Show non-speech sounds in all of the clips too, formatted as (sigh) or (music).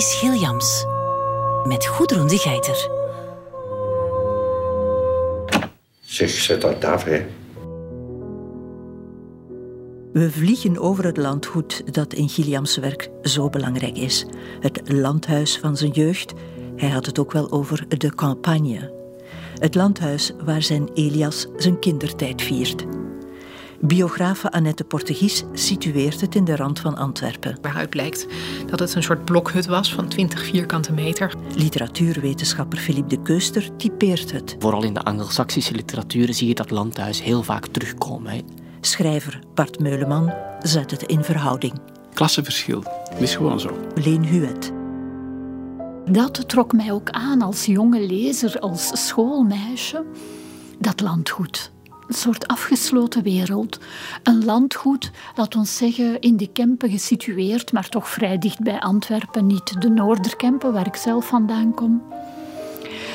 Maurice Gilliams. Met Goedroen de Geiter. Zeg, zet dat af, hè. We vliegen over het landgoed dat in Gilliams werk zo belangrijk is. Het landhuis van zijn jeugd. Hij had het ook wel over de campagne. Het landhuis waar zijn Elias zijn kindertijd viert. Biografe Annette Portegies situeert het in de rand van Antwerpen. Waaruit blijkt dat het een soort blokhut was van 20 vierkante meter. Literatuurwetenschapper Philippe de Keuster typeert het. Vooral in de Anglo-Saxische literatuur zie je dat landhuis heel vaak terugkomen. Schrijver Bart Meuleman zet het in verhouding. Klassenverschil, dat is gewoon zo. Leen Huet. Dat trok mij ook aan als jonge lezer, als schoolmeisje. Dat landgoed. Een soort afgesloten wereld. Een landgoed, laat ons zeggen, in de Kempen gesitueerd, maar toch vrij dicht bij Antwerpen. Niet de Noorderkempen, waar ik zelf vandaan kom.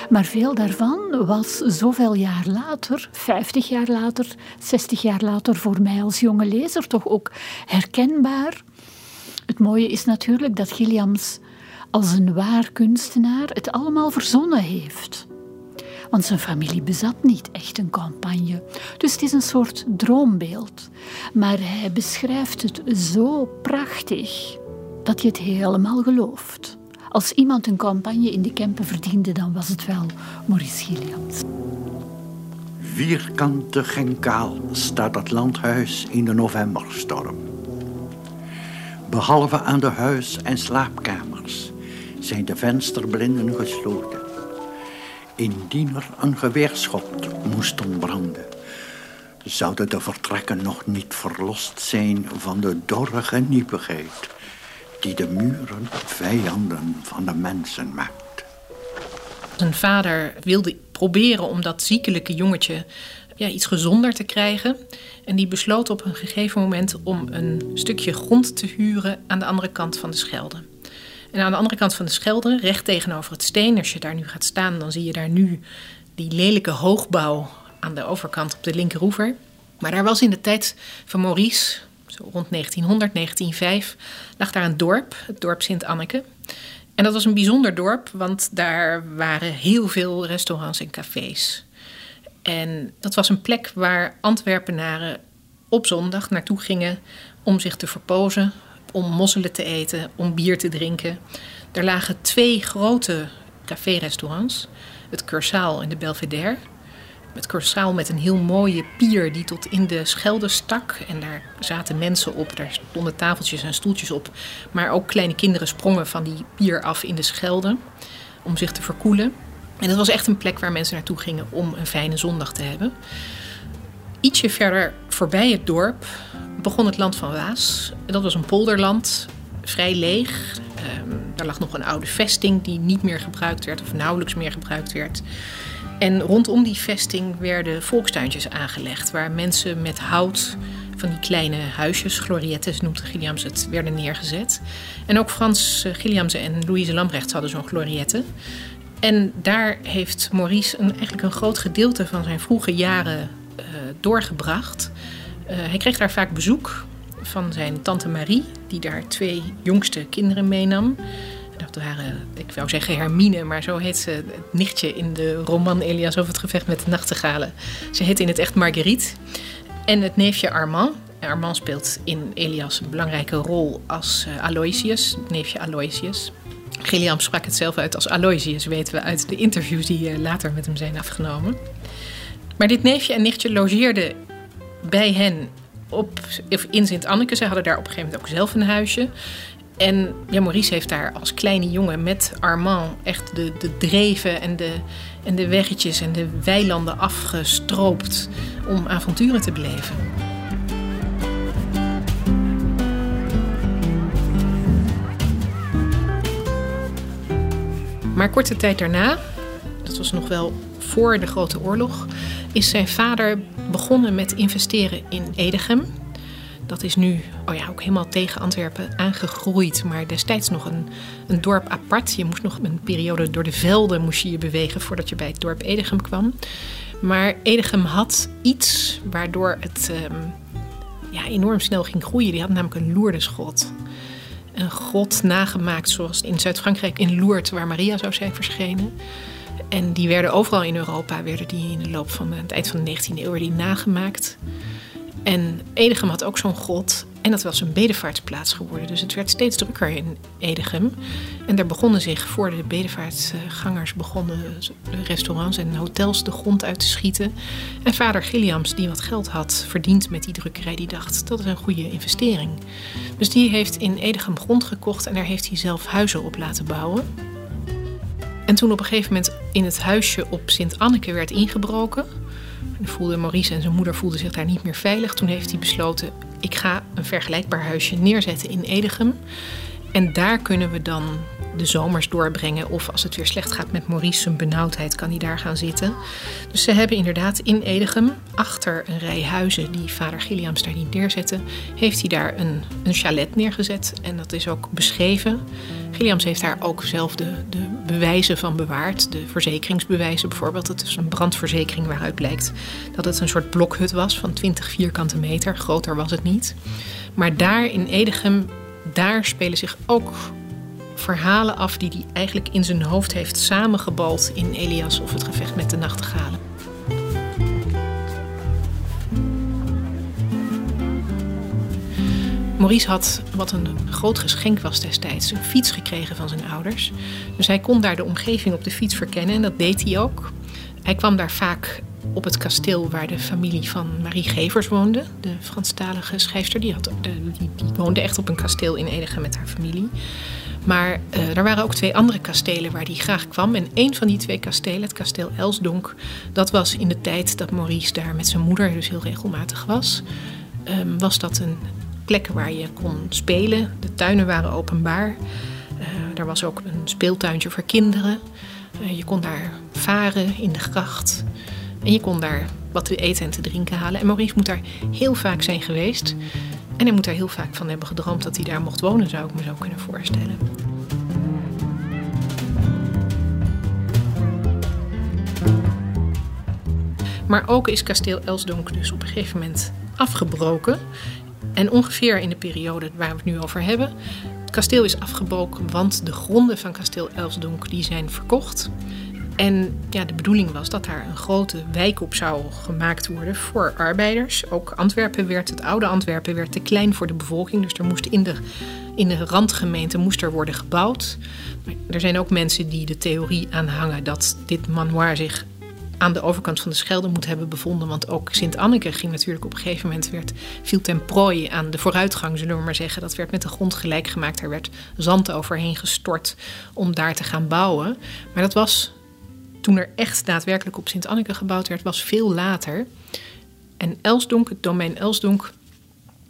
Maar veel daarvan was zoveel jaar later, 50 jaar later, 60 jaar later voor mij als jonge lezer toch ook herkenbaar. Het mooie is natuurlijk dat Gilliams als een waar kunstenaar het allemaal verzonnen heeft. Want zijn familie bezat niet echt een campagne. Dus het is een soort droombeeld. Maar hij beschrijft het zo prachtig dat je het helemaal gelooft. Als iemand een campagne in de Kempen verdiende, dan was het wel Maurice Gilliams. Vierkantig en kaal staat het landhuis in de novemberstorm. Behalve aan de huis- en slaapkamers zijn de vensterblinden gesloten. Indien er een geweerschot moest ontbranden, zouden de vertrekken nog niet verlost zijn van de dorre geniepigheid die de muren vijanden van de mensen maakt. Zijn vader wilde proberen om dat ziekelijke jongetje ja, iets gezonder te krijgen. En die besloot op een gegeven moment om een stukje grond te huren aan de andere kant van de Schelde. En aan de andere kant van de Schelde, recht tegenover het steen, als je daar nu gaat staan, dan zie je daar nu die lelijke hoogbouw aan de overkant op de linkeroever. Maar daar was in de tijd van Maurice, zo rond 1900, 1905, lag daar een dorp, het dorp Sint-Anneke. En dat was een bijzonder dorp, want daar waren heel veel restaurants en cafés. En dat was een plek waar Antwerpenaren op zondag naartoe gingen om zich te verpozen, om mosselen te eten, om bier te drinken. Er lagen twee grote café-restaurants, het Cursaal en de Belvedere. Het Cursaal met een heel mooie pier die tot in de Schelde stak. En daar zaten mensen op, daar stonden tafeltjes en stoeltjes op. Maar ook kleine kinderen sprongen van die pier af in de Schelde om zich te verkoelen. En dat was echt een plek waar mensen naartoe gingen om een fijne zondag te hebben. Ietsje verder voorbij het dorp begon het land van Waas. Dat was een polderland, vrij leeg. Um, daar lag nog een oude vesting die niet meer gebruikt werd of nauwelijks meer gebruikt werd. En rondom die vesting werden volkstuintjes aangelegd, waar mensen met hout van die kleine huisjes, gloriettes noemt Gilliams het, werden neergezet. En ook Frans eh, Gilliams en Louise Lambrechts hadden zo'n gloriette. En daar heeft Maurice een, eigenlijk een groot gedeelte van zijn vroege jaren doorgebracht. Uh, hij kreeg daar vaak bezoek van zijn tante Marie, die daar twee jongste kinderen meenam. Dat waren, ik wou zeggen Hermine, maar zo heet ze het nichtje in de roman Elias over het gevecht met de nachtegalen. Ze heet in het echt Marguerite. En het neefje Armand. Armand speelt in Elias een belangrijke rol als uh, Aloysius, neefje Aloysius. Gilliam sprak het zelf uit als Aloysius, weten we uit de interviews die later met hem zijn afgenomen. Maar dit neefje en nichtje logeerden bij hen op, in Sint-Anneke. Ze hadden daar op een gegeven moment ook zelf een huisje. En ja, Maurice heeft daar als kleine jongen met Armand echt de, de dreven en de, en de weggetjes en de weilanden afgestroopt om avonturen te beleven. Maar korte tijd daarna, dat was nog wel voor de Grote Oorlog, is zijn vader begonnen met investeren in Edegem. Dat is nu oh ja, ook helemaal tegen Antwerpen aangegroeid, maar destijds nog een, een dorp apart. Je moest nog een periode door de velden moest je, bewegen voordat je bij het dorp Edegem kwam. Maar Edegem had iets waardoor het um, ja, enorm snel ging groeien. Die had namelijk een loerdeschot. een grot nagemaakt zoals in Zuid-Frankrijk in Lourdes, waar Maria zou zijn verschenen. En die werden overal in Europa, werden die in de loop van het eind van de 19e eeuw die nagemaakt. En Edegem had ook zo'n grot. En dat was een bedevaartsplaats geworden. Dus het werd steeds drukker in Edegem. En daar begonnen zich, voor de bedevaartgangers begonnen restaurants en hotels de grond uit te schieten. En vader Gilliams, die wat geld had verdiend met die drukkerij, die dacht dat is een goede investering. Dus die heeft in Edegem grond gekocht en daar heeft hij zelf huizen op laten bouwen. En toen op een gegeven moment in het huisje op Sint-Anneke werd ingebroken, voelde Maurice en zijn moeder voelden zich daar niet meer veilig. Toen heeft hij besloten: ik ga een vergelijkbaar huisje neerzetten in Edegem. En daar kunnen we dan de zomers doorbrengen. Of als het weer slecht gaat met Maurice, zijn benauwdheid, kan hij daar gaan zitten. Dus ze hebben inderdaad in Edegem, achter een rij huizen die vader Gilliams daar niet neerzette, heeft hij daar een, een chalet neergezet. En dat is ook beschreven. Gilliams heeft daar ook zelf de, bewijzen van bewaard. De verzekeringsbewijzen bijvoorbeeld. Dat is een brandverzekering waaruit blijkt dat het een soort blokhut was van 20 vierkante meter. Groter was het niet. Maar daar in Edegem, daar spelen zich ook verhalen af die hij eigenlijk in zijn hoofd heeft samengebald in Elias of het gevecht met de nachtegalen. Maurice had, wat een groot geschenk was destijds, een fiets gekregen van zijn ouders. Dus hij kon daar de omgeving op de fiets verkennen en dat deed hij ook. Hij kwam daar vaak op het kasteel waar de familie van Marie Gevers woonde. De Franstalige schrijfster, die, had, die, die woonde echt op een kasteel in Edegem met haar familie. Maar uh, er waren ook twee andere kastelen waar hij graag kwam. En een van die twee kastelen, het kasteel Elsdonk, dat was in de tijd dat Maurice daar met zijn moeder dus heel regelmatig was. Um, was dat een plek waar je kon spelen. De tuinen waren openbaar. Uh, er was ook een speeltuintje voor kinderen. Je kon daar varen in de gracht. En je kon daar wat te eten en te drinken halen. En Maurice moet daar heel vaak zijn geweest. En hij moet daar heel vaak van hebben gedroomd dat hij daar mocht wonen, zou ik me zo kunnen voorstellen. Maar ook is kasteel Elsdonk dus op een gegeven moment afgebroken. En ongeveer in de periode waar we het nu over hebben. Het kasteel is afgebroken, want de gronden van kasteel Elsdonk die zijn verkocht. En ja, de bedoeling was dat daar een grote wijk op zou gemaakt worden voor arbeiders. Ook Antwerpen werd, het oude Antwerpen werd te klein voor de bevolking. Dus er moest in de, in de randgemeente moest er worden gebouwd. Maar er zijn ook mensen die de theorie aanhangen dat dit manoir zich aan de overkant van de Schelde moet hebben bevonden. Want ook Sint-Anneke ging natuurlijk op een gegeven moment... Werd, viel ten prooi aan de vooruitgang, zullen we maar zeggen. Dat werd met de grond gelijk gemaakt. Er werd zand overheen gestort om daar te gaan bouwen. Maar dat was toen er echt daadwerkelijk op Sint-Anneke gebouwd werd, was veel later. En Elsdonk, het domein Elsdonk,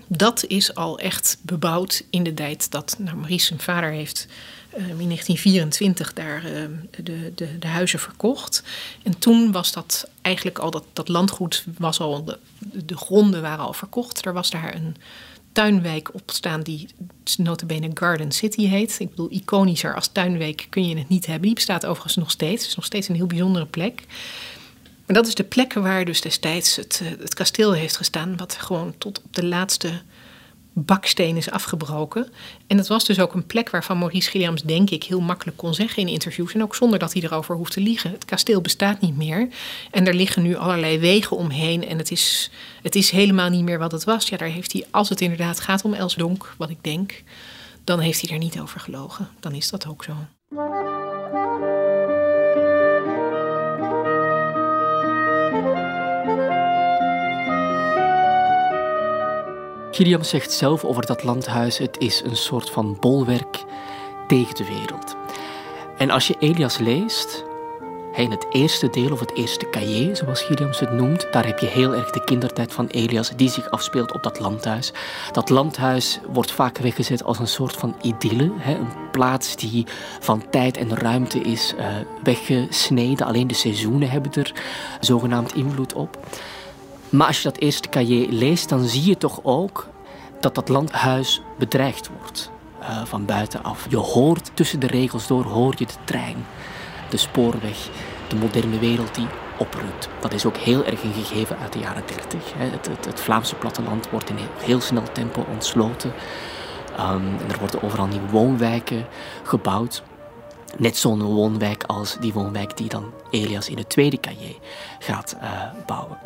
dat is al echt bebouwd in de tijd dat nou, Maurice zijn vader heeft uh, in 1924 daar uh, de, de, de, huizen verkocht. En toen was dat eigenlijk al, dat, dat landgoed was al, de, de gronden waren al verkocht. Er was daar een tuinwijk opstaan die notabene Garden City heet. Ik bedoel, iconischer als tuinwijk kun je het niet hebben. Die bestaat overigens nog steeds. Het is nog steeds een heel bijzondere plek. Maar dat is de plek waar dus destijds het, eh, het kasteel heeft gestaan... wat gewoon tot op de laatste baksteen is afgebroken. En dat was dus ook een plek waarvan Maurice Gilliams, denk ik, heel makkelijk kon zeggen in interviews. En ook zonder dat hij erover hoeft te liegen. Het kasteel bestaat niet meer. En er liggen nu allerlei wegen omheen. En het is, het is helemaal niet meer wat het was. Ja, daar heeft hij, als het inderdaad gaat om Elsdonk, wat ik denk, dan heeft hij er niet over gelogen. Dan is dat ook zo. Gilliam zegt zelf over dat landhuis: het is een soort van bolwerk tegen de wereld. En als je Elias leest, in het eerste deel of het eerste cahier, zoals Gilliams het noemt, daar heb je heel erg de kindertijd van Elias die zich afspeelt op dat landhuis. Dat landhuis wordt vaak weggezet als een soort van idylle, een plaats die van tijd en ruimte is uh, weggesneden. Alleen de seizoenen hebben er zogenaamd invloed op. Maar als je dat eerste cahier leest, dan zie je toch ook dat dat landhuis bedreigd wordt uh, van buitenaf. Je hoort tussen de regels door, hoor je de trein, de spoorweg, de moderne wereld die oprukt. Dat is ook heel erg een gegeven uit de jaren 30. Het, het, het Vlaamse platteland wordt in heel snel tempo ontsloten Ehm, en er worden overal nieuwe woonwijken gebouwd. Net zo'n woonwijk als die woonwijk die dan Elias in het tweede cahier gaat uh, bouwen.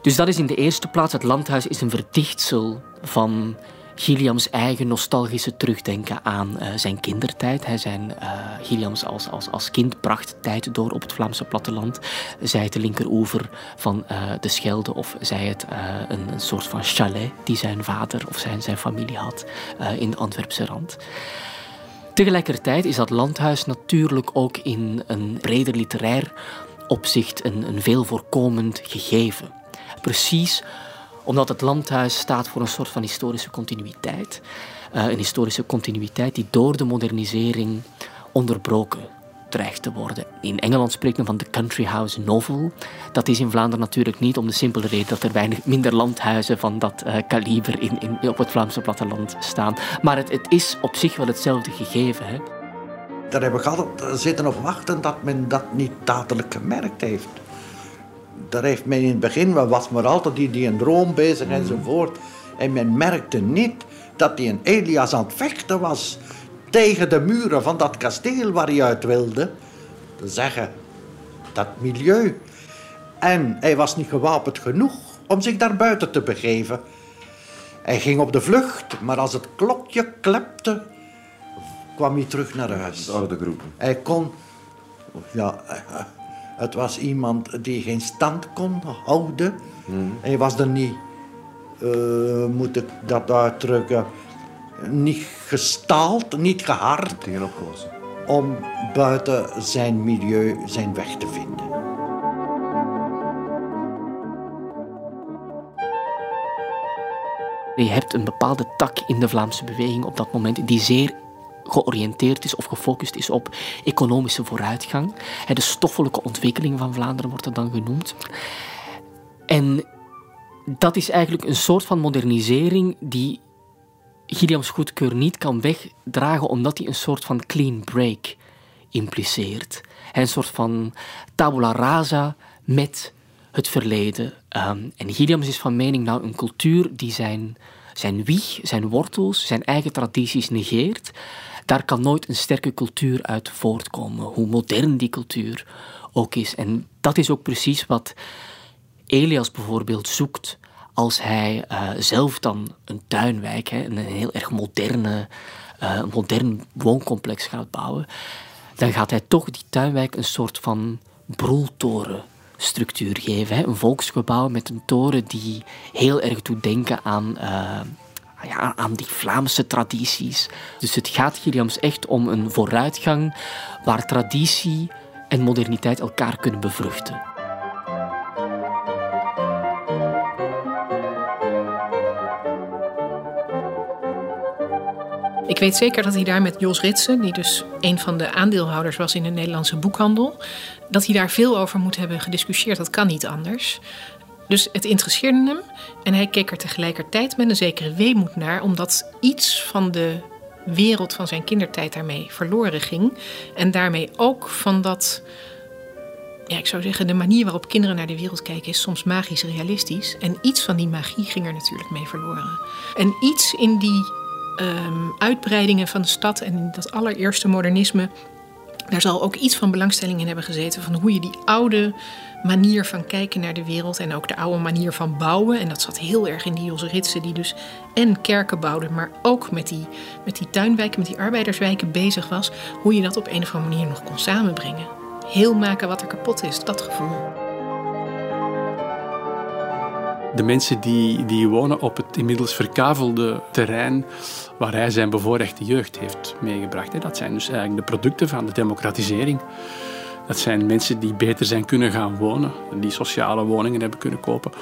Dus dat is in de eerste plaats. Het landhuis is een verdichtsel van Gilliams eigen nostalgische terugdenken aan uh, zijn kindertijd. Hij zijn uh, Gilliams als, als, als kind bracht tijd door op het Vlaamse platteland. Zij het de linkeroever van uh, de Schelde of zij het een, een, soort van chalet die zijn vader of zijn, zijn familie had in de Antwerpse rand. Tegelijkertijd is dat landhuis natuurlijk ook in een breder literair opzicht een, een veel voorkomend gegeven. Precies omdat het landhuis staat voor een soort van historische continuïteit. Uh, een historische continuïteit die door de modernisering onderbroken dreigt te worden. In Engeland spreekt men van de country house novel. Dat is in Vlaanderen natuurlijk niet om de simpele reden dat er weinig minder landhuizen van dat uh, kaliber in, in, op het Vlaamse platteland staan. Maar het, het is op zich wel hetzelfde gegeven. Hè. Daar heb ik altijd zitten op wachten dat men dat niet dadelijk gemerkt heeft daar heeft men in het begin, was maar altijd die, die een droom bezig mm. enzovoort. En men merkte niet dat hij een Elias aan het vechten was tegen de muren van dat kasteel waar hij uit wilde. Te zeggen, dat milieu. En hij was niet gewapend genoeg om zich daar buiten te begeven. Hij ging op de vlucht, maar als het klokje klepte, kwam hij terug naar huis. Oude groepen. Hij kon, ja, het was iemand die geen stand kon houden. Hmm. Hij was er niet, uh, moet ik dat uitdrukken, niet gestaald, niet gehard. Om buiten zijn milieu zijn weg te vinden. Je hebt een bepaalde tak in de Vlaamse beweging op dat moment die zeer georiënteerd is of gefocust is op economische vooruitgang. De stoffelijke ontwikkeling van Vlaanderen wordt dat dan genoemd. En dat is eigenlijk een soort van modernisering die Gilliams goedkeur niet kan wegdragen, omdat hij een soort van clean break impliceert. Een soort van tabula rasa met het verleden. Ehm, en Gilliams is van mening, nou, een cultuur die zijn, zijn wieg, zijn wortels, zijn eigen tradities negeert, daar kan nooit een sterke cultuur uit voortkomen, hoe modern die cultuur ook is. En dat is ook precies wat Elias bijvoorbeeld zoekt als hij uh, zelf dan een tuinwijk, hè, een heel erg moderne, uh, modern wooncomplex gaat bouwen. Dan gaat hij toch die tuinwijk een soort van broeltorenstructuur geven. Hè. Een volksgebouw met een toren die heel erg doet denken aan uh, ja, aan die Vlaamse tradities. Dus het gaat Gilliams echt om een vooruitgang waar traditie en moderniteit elkaar kunnen bevruchten. Ik weet zeker dat hij daar met Jos Ritsen, die dus een van de aandeelhouders was in de Nederlandse boekhandel, dat hij daar veel over moet hebben gediscussieerd. Dat kan niet anders. Dus het interesseerde hem en hij keek er tegelijkertijd met een zekere weemoed naar, omdat iets van de wereld van zijn kindertijd daarmee verloren ging. En daarmee ook van dat, ja, ik zou zeggen, de manier waarop kinderen naar de wereld kijken is soms magisch realistisch. En iets van die magie ging er natuurlijk mee verloren. En iets in die ehm, uitbreidingen van de stad en in dat allereerste modernisme, daar zal ook iets van belangstelling in hebben gezeten van hoe je die oude manier van kijken naar de wereld en ook de oude manier van bouwen. En dat zat heel erg in die Jos Ritsen, die dus en kerken bouwde, maar ook met die, met die tuinwijken, met die arbeiderswijken bezig was. Hoe je dat op een of andere manier nog kon samenbrengen. Heel maken wat er kapot is, dat gevoel. De mensen die, die wonen op het inmiddels verkavelde terrein waar hij zijn bevoorrechte jeugd heeft meegebracht. Dat zijn dus eigenlijk de producten van de democratisering. Dat zijn mensen die beter zijn kunnen gaan wonen, die sociale woningen hebben kunnen kopen,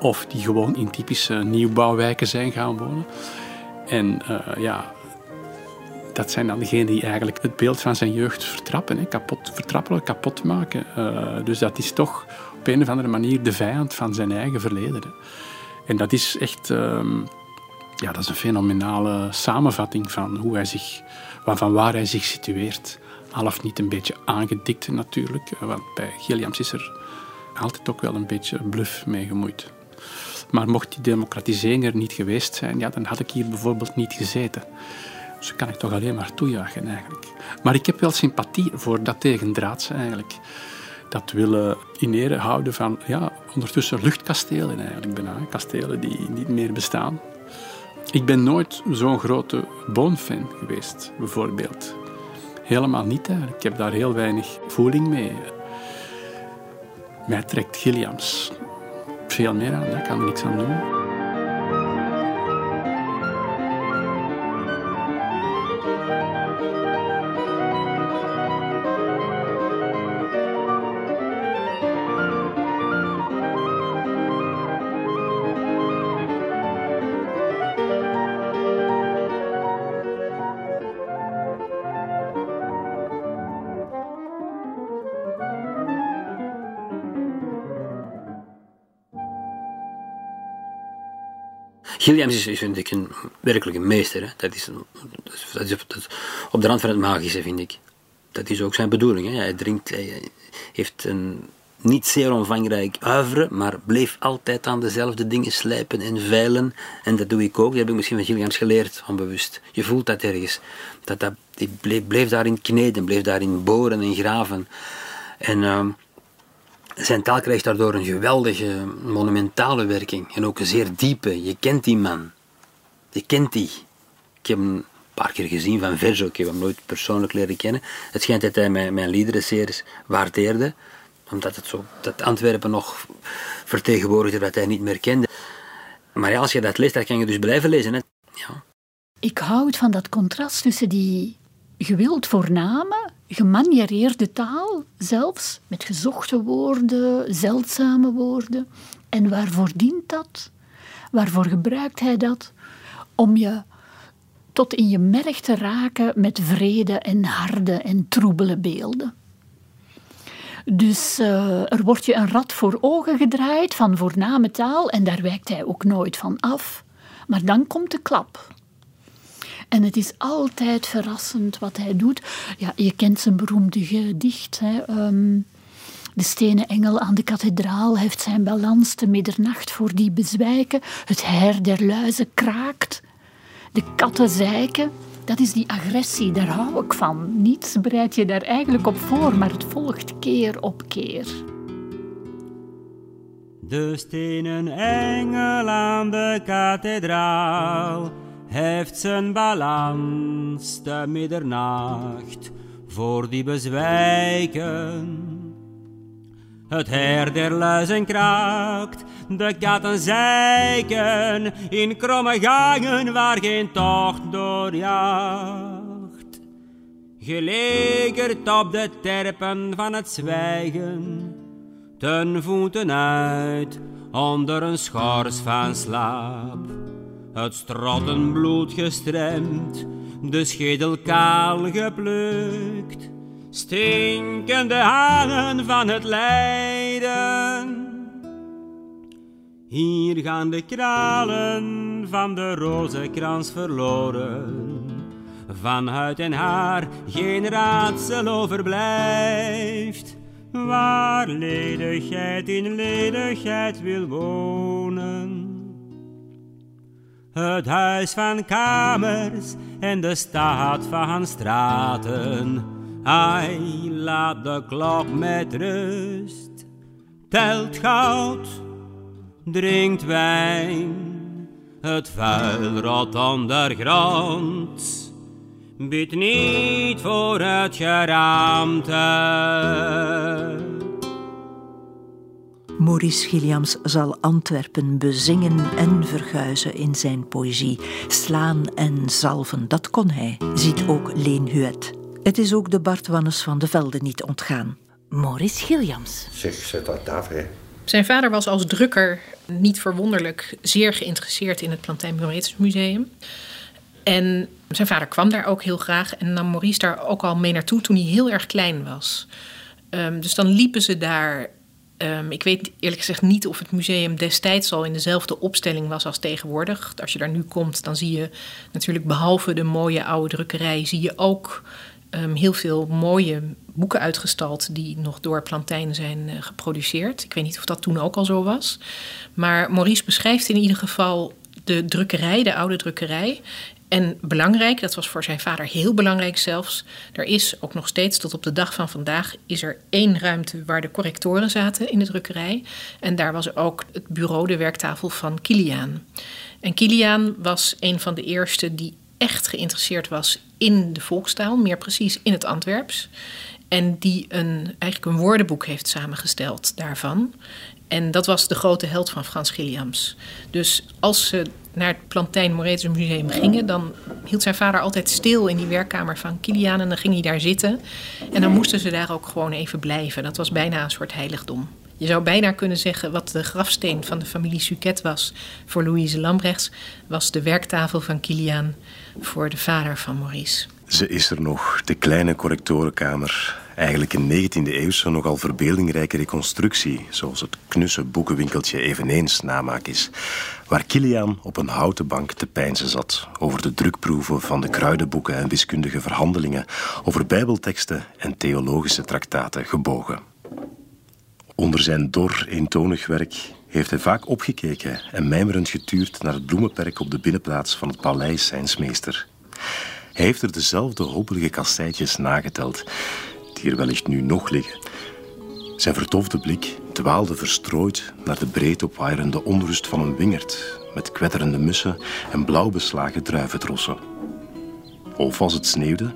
of die gewoon in typische nieuwbouwwijken zijn gaan wonen. En uh, ja, dat zijn dan degenen die eigenlijk het beeld van zijn jeugd vertrappen, hè, kapot, vertrappelen, kapot maken. Uh, dus dat is toch op een of andere manier de vijand van zijn eigen verleden. En dat is echt um, ja, dat is een fenomenale samenvatting van, hoe hij zich, van waar hij zich situeert half niet een beetje aangedikt natuurlijk. Want bij Gilliams is er altijd ook wel een beetje bluff mee gemoeid. Maar mocht die democratisering er niet geweest zijn, ja, dan had ik hier bijvoorbeeld niet gezeten. Dus kan ik toch alleen maar toejuichen eigenlijk. Maar ik heb wel sympathie voor dat tegendraadse eigenlijk. Dat willen in ere houden van ja, ondertussen luchtkastelen eigenlijk bijna. Kastelen die niet meer bestaan. Ik ben nooit zo'n grote boonfan geweest, bijvoorbeeld. Helemaal niet eigenlijk. Ik heb daar heel weinig voeling mee. Mij trekt Gilliams veel meer aan, daar kan er niks aan doen. Gilliams is, vind ik een werkelijk een meester. Hè. Dat, is, dat, is, dat op de rand van het magische, vind ik. Dat is ook zijn bedoeling. Hè. Hij, drinkt, hij heeft een niet zeer omvangrijk uiveren, maar bleef altijd aan dezelfde dingen slijpen en veilen. En dat doe ik ook. Dat heb ik misschien van Gilliams geleerd, onbewust. Je voelt dat ergens. Dat, dat, die bleef, daarin kneden, bleef daarin boren en graven. En... Uh, zijn taal krijgt daardoor een geweldige, monumentale werking. En ook een zeer diepe. Je kent die man. Je kent die. Ik heb hem een paar keer gezien van Verzo. Ik heb hem nooit persoonlijk leren kennen. Het schijnt dat hij mijn, mijn liederen zeer waardeerde. Omdat het zo, dat Antwerpen nog vertegenwoordigde dat hij niet meer kende. Maar ja, als je dat leest, dan kan je dus blijven lezen. Hè? Ja. Ik houd van dat contrast tussen die gewild voorname gemaniereerde taal, zelfs met gezochte woorden, zeldzame woorden. En waarvoor dient dat? Waarvoor gebruikt hij dat? Om je tot in je merg te raken met vrede en harde en troebele beelden. Dus uh, er wordt je een rad voor ogen gedraaid van voorname taal en daar wijkt hij ook nooit van af. Maar dan komt de klap. En het is altijd verrassend wat hij doet. Ja, je kent zijn beroemde gedicht. Hè. Ehm, de stenen engel aan de kathedraal heeft zijn balans te middernacht voor die bezwijken. Het her der luizen kraakt. De katten zeiken. Dat is die agressie, daar hou ik van. Niets bereid je daar eigenlijk op voor, maar het volgt keer op keer. De stenen engel aan de kathedraal heeft zijn balans de middernacht voor die bezwijken. Het her der luizen kraakt, de katten zeiken in kromme gangen waar geen tocht doorjaagt. Gelegerd op de terpen van het zwijgen, ten voeten uit onder een schors van slaap het strottenbloed gestremd, de schedel kaal geplukt, stinkende hangen van het lijden. Hier gaan de kralen van de rozenkrans verloren, van huid en haar geen raadsel overblijft, waar ledigheid in ledigheid wil wonen het huis van kamers en de stad van straten. Hij laat de klok met rust, telt goud, drinkt wijn, het vuil rot ondergrond. Biedt niet voor het geraamte. Maurice Gilliams zal Antwerpen bezingen en verguizen in zijn poëzie. Slaan en zalven, dat kon hij, ziet ook Leen Huet. Het is ook de Bart Wannes van de Velde niet ontgaan. Maurice Gilliams. Zeg, zet dat af, hè. Zijn vader was als drukker, niet verwonderlijk, zeer geïnteresseerd in het Plantijn Museum. En zijn vader kwam daar ook heel graag en nam Maurice daar ook al mee naartoe toen hij heel erg klein was. Um, dus dan liepen ze daar Ehm, ik weet eerlijk gezegd niet of het museum destijds al in dezelfde opstelling was als tegenwoordig. Als je daar nu komt, dan zie je natuurlijk behalve de mooie oude drukkerij, zie je ook ehm, heel veel mooie boeken uitgestald die nog door Plantijn zijn eh, geproduceerd. Ik weet niet of dat toen ook al zo was. Maar Maurice beschrijft in ieder geval de drukkerij, de oude drukkerij. En belangrijk, dat was voor zijn vader heel belangrijk zelfs. Er is ook nog steeds tot op de dag van vandaag is er één ruimte waar de correctoren zaten in de drukkerij. En daar was ook het bureau, de werktafel van Kiliaan. En Kiliaan was een van de eerste die echt geïnteresseerd was in de volkstaal, meer precies in het Antwerps. En die een, eigenlijk een woordenboek heeft samengesteld daarvan. En dat was de grote held van Frans Gilliams. Dus als ze naar het Plantijn Moretus Museum gingen, dan hield zijn vader altijd stil in die werkkamer van Kiliaan en dan ging hij daar zitten. En dan moesten ze daar ook gewoon even blijven. Dat was bijna een soort heiligdom. Je zou bijna kunnen zeggen wat de grafsteen van de familie Suquet was voor Louise Lambrechts, was de werktafel van Kiliaan voor de vader van Maurice. Ze is er nog, de kleine correctorenkamer. Eigenlijk een 19e eeuwse, nogal verbeeldingrijke reconstructie, zoals het knusse boekenwinkeltje eveneens namaak is, waar Kiliaan op een houten bank te pijnzen zat over de drukproeven van de kruidenboeken en wiskundige verhandelingen, over bijbelteksten en theologische traktaten gebogen. Onder zijn dor, eentonig werk heeft hij vaak opgekeken en mijmerend getuurd naar het bloemenperk op de binnenplaats van het paleis zijns meester. Hij heeft er dezelfde hopelige kasseitjes nageteld, die er wellicht nu nog liggen. Zijn vertofde blik dwaalde verstrooid naar de breed opwaaiende onrust van een wingerd met kwetterende mussen en blauw beslagen druiventrossen. Of als het sneeuwde,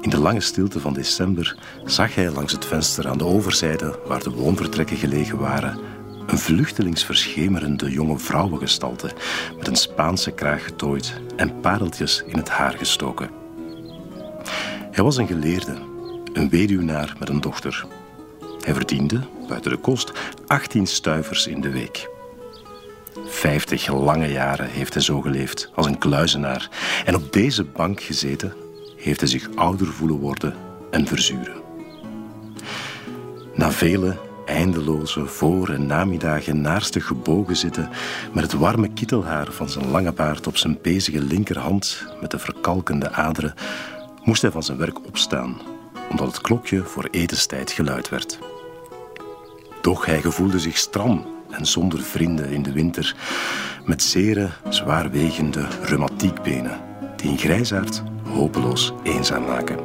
in de lange stilte van december zag hij langs het venster aan de overzijde, waar de woonvertrekken gelegen waren, een vluchtelingsverschemerende jonge vrouwengestalte met een Spaanse kraag getooid en pareltjes in het haar gestoken. Hij was een geleerde, een weduwnaar met een dochter. Hij verdiende, buiten de kost, 18 stuivers in de week. Vijftig lange jaren heeft hij zo geleefd, als een kluizenaar. En op deze bank gezeten heeft hij zich ouder voelen worden en verzuren. Na vele eindeloze voor- en namiddagen naarstig gebogen zitten met het warme kittelhaar van zijn lange baard op zijn bezige linkerhand met de verkalkende aderen, moest hij van zijn werk opstaan, omdat het klokje voor etenstijd geluid werd. Doch hij gevoelde zich stram en zonder vrienden in de winter, met zere, zwaarwegende reumatiekbenen, die een grijsaard hopeloos eenzaam maken.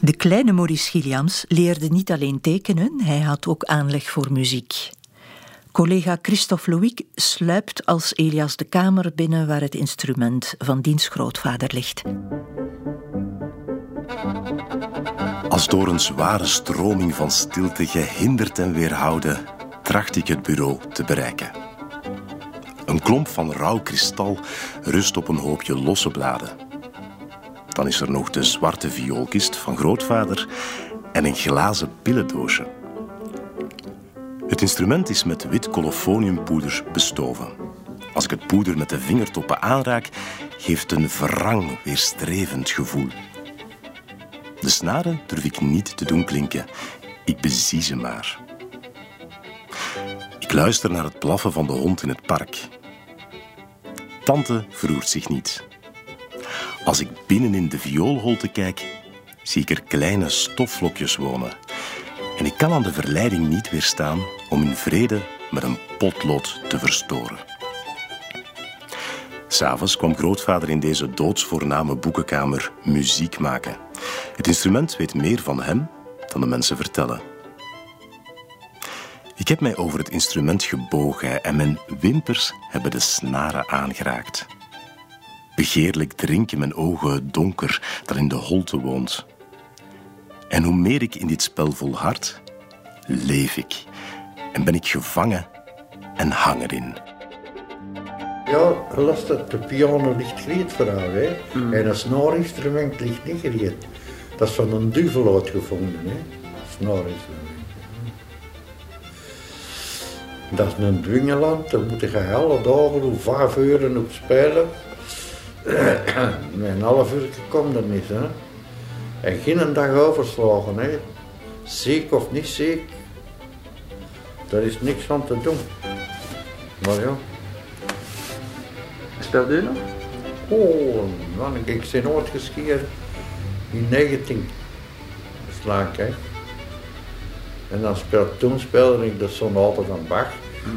De kleine Maurice Gilliams leerde niet alleen tekenen, hij had ook aanleg voor muziek. Collega Christophe Louic sluipt als Elias de kamer binnen waar het instrument van diens grootvader ligt. Als door een zware stroming van stilte gehinderd en weerhouden, tracht ik het bureau te bereiken. Een klomp van rauw kristal rust op een hoopje losse bladen. Dan is er nog de zwarte vioolkist van grootvader en een glazen pillendoosje. Het instrument is met wit colofoniumpoeder bestoven. Als ik het poeder met de vingertoppen aanraak, geeft een wrang, weerstrevend gevoel. De snaren durf ik niet te doen klinken. Ik bezie ze maar. Ik luister naar het blaffen van de hond in het park. Tante verroert zich niet. Als ik binnen in de vioolholte kijk, zie ik er kleine stofvlokjes wonen. En ik kan aan de verleiding niet weerstaan om in vrede met een potlood te verstoren. S'avonds kwam grootvader in deze doodsvoorname boekenkamer muziek maken. Het instrument weet meer van hem dan de mensen vertellen. Ik heb mij over het instrument gebogen en mijn wimpers hebben de snaren aangeraakt. Begeerlijk drinken mijn ogen het donker dat in de holte woont. En hoe meer ik in dit spel volhard, leef ik en ben ik gevangen en hang erin. Ja, last dat de piano ligt gereed voor haar, hè. En een snaarinstrument ligt niet gereed. Dat is van een duvel uitgevonden, hè. Snaarinstrument. Dat is een dwingeland, daar moet je alle dagen om vijf uur op spelen. (coughs) Met een half uur komt er niet, hè. En geen dag overslagen, hè. Ziek of niet ziek. Daar is niks van te doen. Maar ja. Speelt u nog? Oh, man, ik ben nooit geskierd. In 19 slaak, hè. En dan speelt, toen speelde ik de sonate van Bach.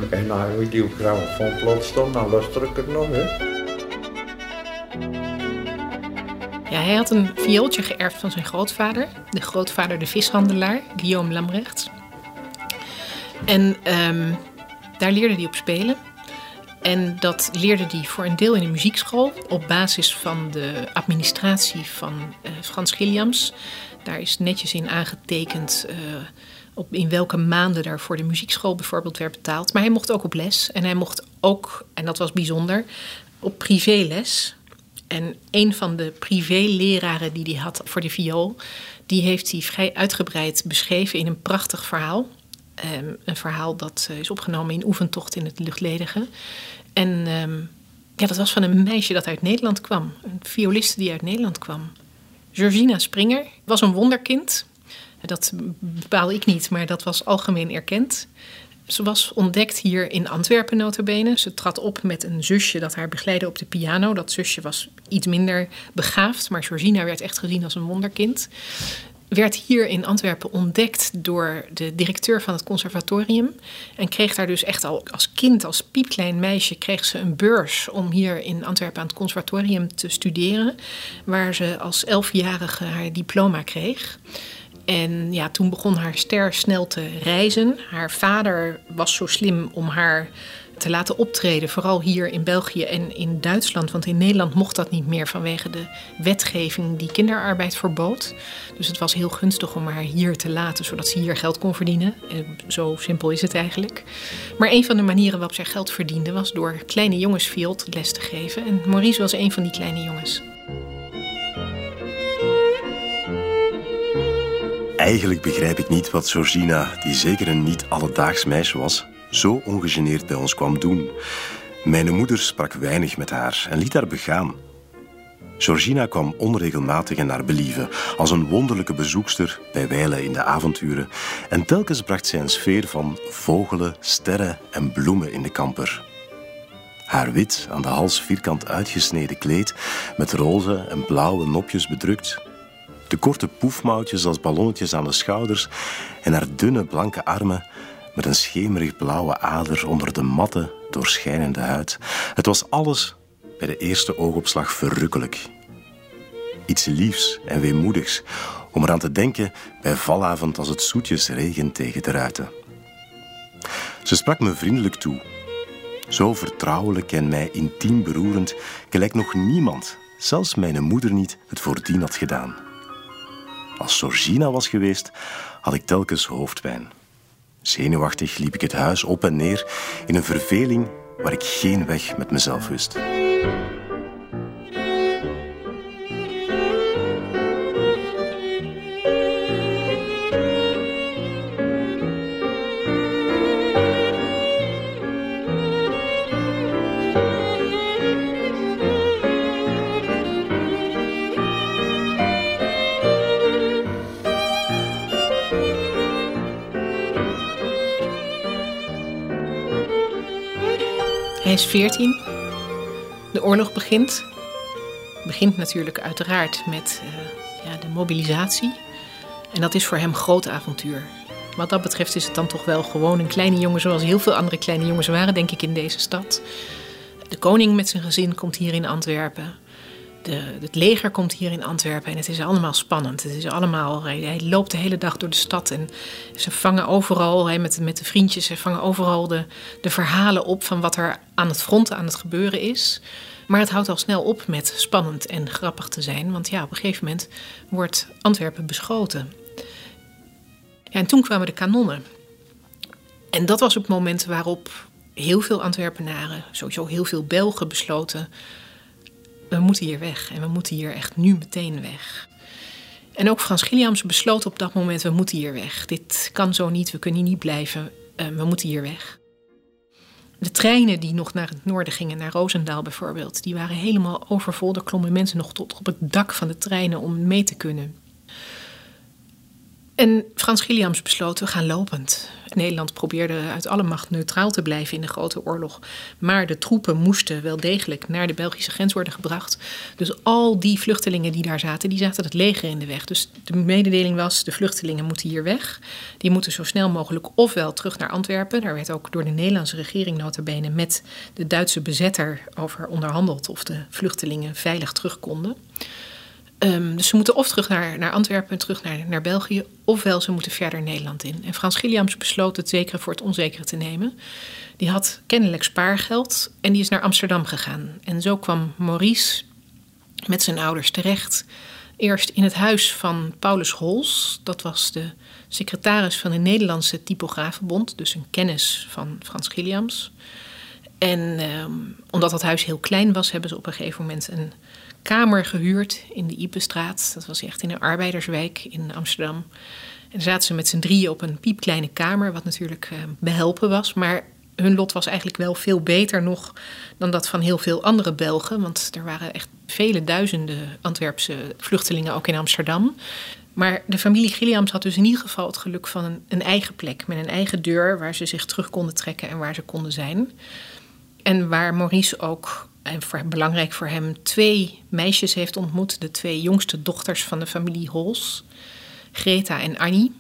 En dan heb ik die op grammofoonplaat staan, dan luister ik het nog, hè. Ja, hij had een viooltje geërfd van zijn grootvader, de grootvader de vishandelaar, Guillaume Lamrechts. En ehm, daar leerde hij op spelen. En dat leerde hij voor een deel in een muziekschool op basis van de administratie van eh, Frans Gilliams. Daar is netjes in aangetekend eh, op in welke maanden daar voor de muziekschool bijvoorbeeld werd betaald. Maar hij mocht ook op les en hij mocht ook, en dat was bijzonder, op privéles. En een van de privéleraren die hij had voor de viool, die heeft hij vrij uitgebreid beschreven in een prachtig verhaal. Ehm, een verhaal dat eh, is opgenomen in Oefentocht in het Luchtledige. En ehm, ja, dat was van een meisje dat uit Nederland kwam. Een violiste die uit Nederland kwam. Georgina Springer was een wonderkind. Dat bepaal ik niet, maar dat was algemeen erkend. Ze was ontdekt hier in Antwerpen notabene. Ze trad op met een zusje dat haar begeleidde op de piano. Dat zusje was iets minder begaafd, maar Georgina werd echt gezien als een wonderkind werd hier in Antwerpen ontdekt door de directeur van het conservatorium. En kreeg daar dus echt al als kind, als piepklein meisje, kreeg ze een beurs om hier in Antwerpen aan het conservatorium te studeren. Waar ze als elfjarige haar diploma kreeg. En ja, toen begon haar ster snel te reizen. Haar vader was zo slim om haar te laten optreden, vooral hier in België en in Duitsland. Want in Nederland mocht dat niet meer vanwege de wetgeving die kinderarbeid verbood. Dus het was heel gunstig om haar hier te laten, zodat ze hier geld kon verdienen. Zo simpel is het eigenlijk. Maar een van de manieren waarop zij geld verdiende was door kleine jongens vioolles te geven. En Maurice was een van die kleine jongens. Eigenlijk begrijp ik niet wat Georgina, die zeker een niet alledaags meisje was, zo ongegeneerd bij ons kwam doen. Mijn moeder sprak weinig met haar en liet haar begaan. Georgina kwam onregelmatig en naar believen, als een wonderlijke bezoekster bij wijlen in de avonturen. En telkens bracht zij een sfeer van vogelen, sterren en bloemen in de kamper. Haar wit, aan de hals vierkant uitgesneden kleed, met roze en blauwe nopjes bedrukt. De korte poefmouwtjes als ballonnetjes aan de schouders en haar dunne blanke armen met een schemerig blauwe ader onder de matte, doorschijnende huid. Het was alles bij de eerste oogopslag verrukkelijk. Iets liefs en weemoedigs om eraan te denken bij valavond als het zoetjes regent tegen de ruiten. Ze sprak me vriendelijk toe, zo vertrouwelijk en mij intiem beroerend, gelijk nog niemand, zelfs mijn moeder niet, het voordien had gedaan. Als Georgina was geweest, had ik telkens hoofdpijn. Zenuwachtig liep ik het huis op en neer in een verveling waar ik geen weg met mezelf wist. 14. De oorlog begint. Begint natuurlijk uiteraard met uh, ja, de mobilisatie. En dat is voor hem groot avontuur. Wat dat betreft is het dan toch wel gewoon een kleine jongen, zoals heel veel andere kleine jongens waren, denk ik, in deze stad. De koning met zijn gezin komt hier in Antwerpen. Het leger komt hier in Antwerpen en het is allemaal spannend. Het is allemaal, hij, hij loopt de hele dag door de stad en ze vangen overal, met, met de vriendjes, ze vangen overal de, de verhalen op van wat er aan het front aan het gebeuren is. Maar het houdt al snel op met spannend en grappig te zijn, want ja, op een gegeven moment wordt Antwerpen beschoten. Ja, en toen kwamen de kanonnen. En dat was het moment waarop heel veel Antwerpenaren, sowieso heel veel Belgen besloten we moeten hier weg en we moeten hier echt nu meteen weg. En ook Frans Gilliams besloot op dat moment, we moeten hier weg. Dit kan zo niet, we kunnen hier niet blijven, uh, we moeten hier weg. De treinen die nog naar het noorden gingen, naar Roosendaal bijvoorbeeld, die waren helemaal overvol. Er klommen mensen nog tot op het dak van de treinen om mee te kunnen. En Frans Gilliams besloot, we gaan lopend. Nederland probeerde uit alle macht neutraal te blijven in de Grote Oorlog. Maar de troepen moesten wel degelijk naar de Belgische grens worden gebracht. Dus al die vluchtelingen die daar zaten, die zaten het leger in de weg. Dus de mededeling was, de vluchtelingen moeten hier weg. Die moeten zo snel mogelijk ofwel terug naar Antwerpen. Daar werd ook door de Nederlandse regering notabene met de Duitse bezetter over onderhandeld... of de vluchtelingen veilig terug konden. Um, dus ze moeten of terug naar, naar Antwerpen, terug naar, naar België, ofwel ze moeten verder Nederland in. En Frans Gilliams besloot het zekere voor het onzekere te nemen. Die had kennelijk spaargeld en die is naar Amsterdam gegaan. En zo kwam Maurice met zijn ouders terecht. Eerst in het huis van Paulus Hols, dat was de secretaris van de Nederlandse Typografenbond, dus een kennis van Frans Gilliams. En um, omdat dat huis heel klein was, hebben ze op een gegeven moment een kamer gehuurd in de Ipenstraat. Dat was echt in een arbeiderswijk in Amsterdam. En zaten ze met z'n drieën op een piepkleine kamer, wat natuurlijk uh, behelpen was. Maar hun lot was eigenlijk wel veel beter nog dan dat van heel veel andere Belgen. Want er waren echt vele duizenden Antwerpse vluchtelingen ook in Amsterdam. Maar de familie Gilliams had dus in ieder geval het geluk van een eigen plek. Met een eigen deur waar ze zich terug konden trekken en waar ze konden zijn. En waar Maurice ook en belangrijk voor hem, twee meisjes heeft ontmoet. De twee jongste dochters van de familie Hols, Greta en Annie.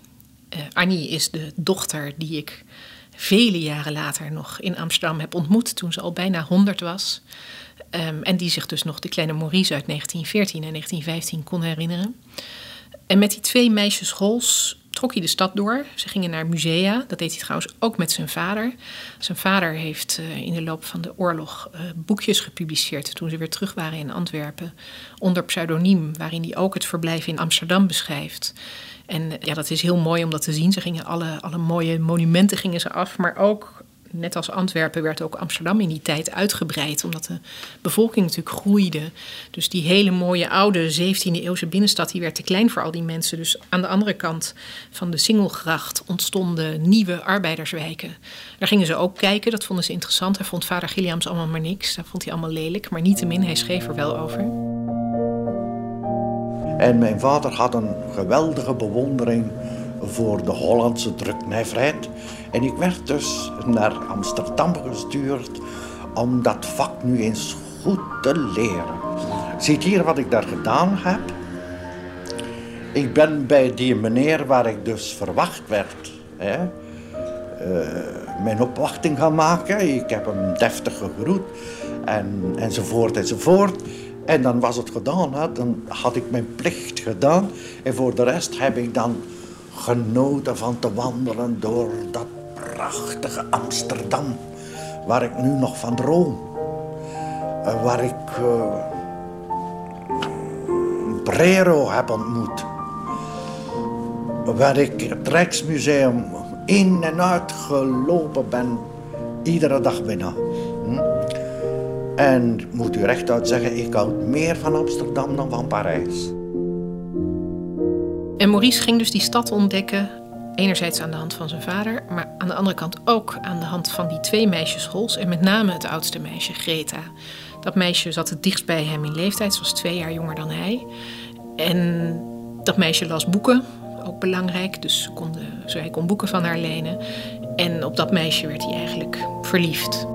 Uh, Annie is de dochter die ik vele jaren later nog in Amsterdam heb ontmoet, toen ze al bijna 100 was. Um, en die zich dus nog de kleine Maurice uit 1914 en 1915 kon herinneren. En met die twee meisjes Hols trok hij de stad door. Ze gingen naar musea. Dat deed hij trouwens ook met zijn vader. Zijn vader heeft uh, in de loop van de oorlog uh, boekjes gepubliceerd toen ze weer terug waren in Antwerpen. Onder pseudoniem, waarin hij ook het verblijf in Amsterdam beschrijft. En ja, dat is heel mooi om dat te zien. Ze gingen alle, alle mooie monumenten gingen ze af, maar ook net als Antwerpen werd ook Amsterdam in die tijd uitgebreid, omdat de bevolking natuurlijk groeide. Dus die hele mooie oude 17e eeuwse binnenstad die werd te klein voor al die mensen. Dus aan de andere kant van de Singelgracht ontstonden nieuwe arbeiderswijken. Daar gingen ze ook kijken, dat vonden ze interessant. Hij vond vader Gilliams allemaal maar niks, dat vond hij allemaal lelijk, maar niettemin, hij schreef er wel over. En mijn vader had een geweldige bewondering voor de Hollandse druknijverheid. En ik werd dus naar Amsterdam gestuurd om dat vak nu eens goed te leren. Ziet hier wat ik daar gedaan heb. Ik ben bij die meneer waar ik dus verwacht werd, hè, uh, mijn opwachting gaan maken. Ik heb hem deftig gegroet en, enzovoort enzovoort. En dan was het gedaan, dan had ik mijn plicht gedaan. En voor de rest heb ik dan genoten van te wandelen door dat prachtige Amsterdam, waar ik nu nog van droom. Waar ik uh, Brero heb ontmoet. Waar ik het Rijksmuseum in en uit gelopen ben, iedere dag bijna. Hm? En moet u rechtuit zeggen, ik houd meer van Amsterdam dan van Parijs. En Maurice ging dus die stad ontdekken. Enerzijds aan de hand van zijn vader, maar aan de andere kant ook aan de hand van die twee meisjes Hols. En met name het oudste meisje, Greta. Dat meisje zat het dichtst bij hem in leeftijd, ze was twee jaar jonger dan hij. En dat meisje las boeken, ook belangrijk, dus hij kon boeken van haar lenen. En op dat meisje werd hij eigenlijk verliefd.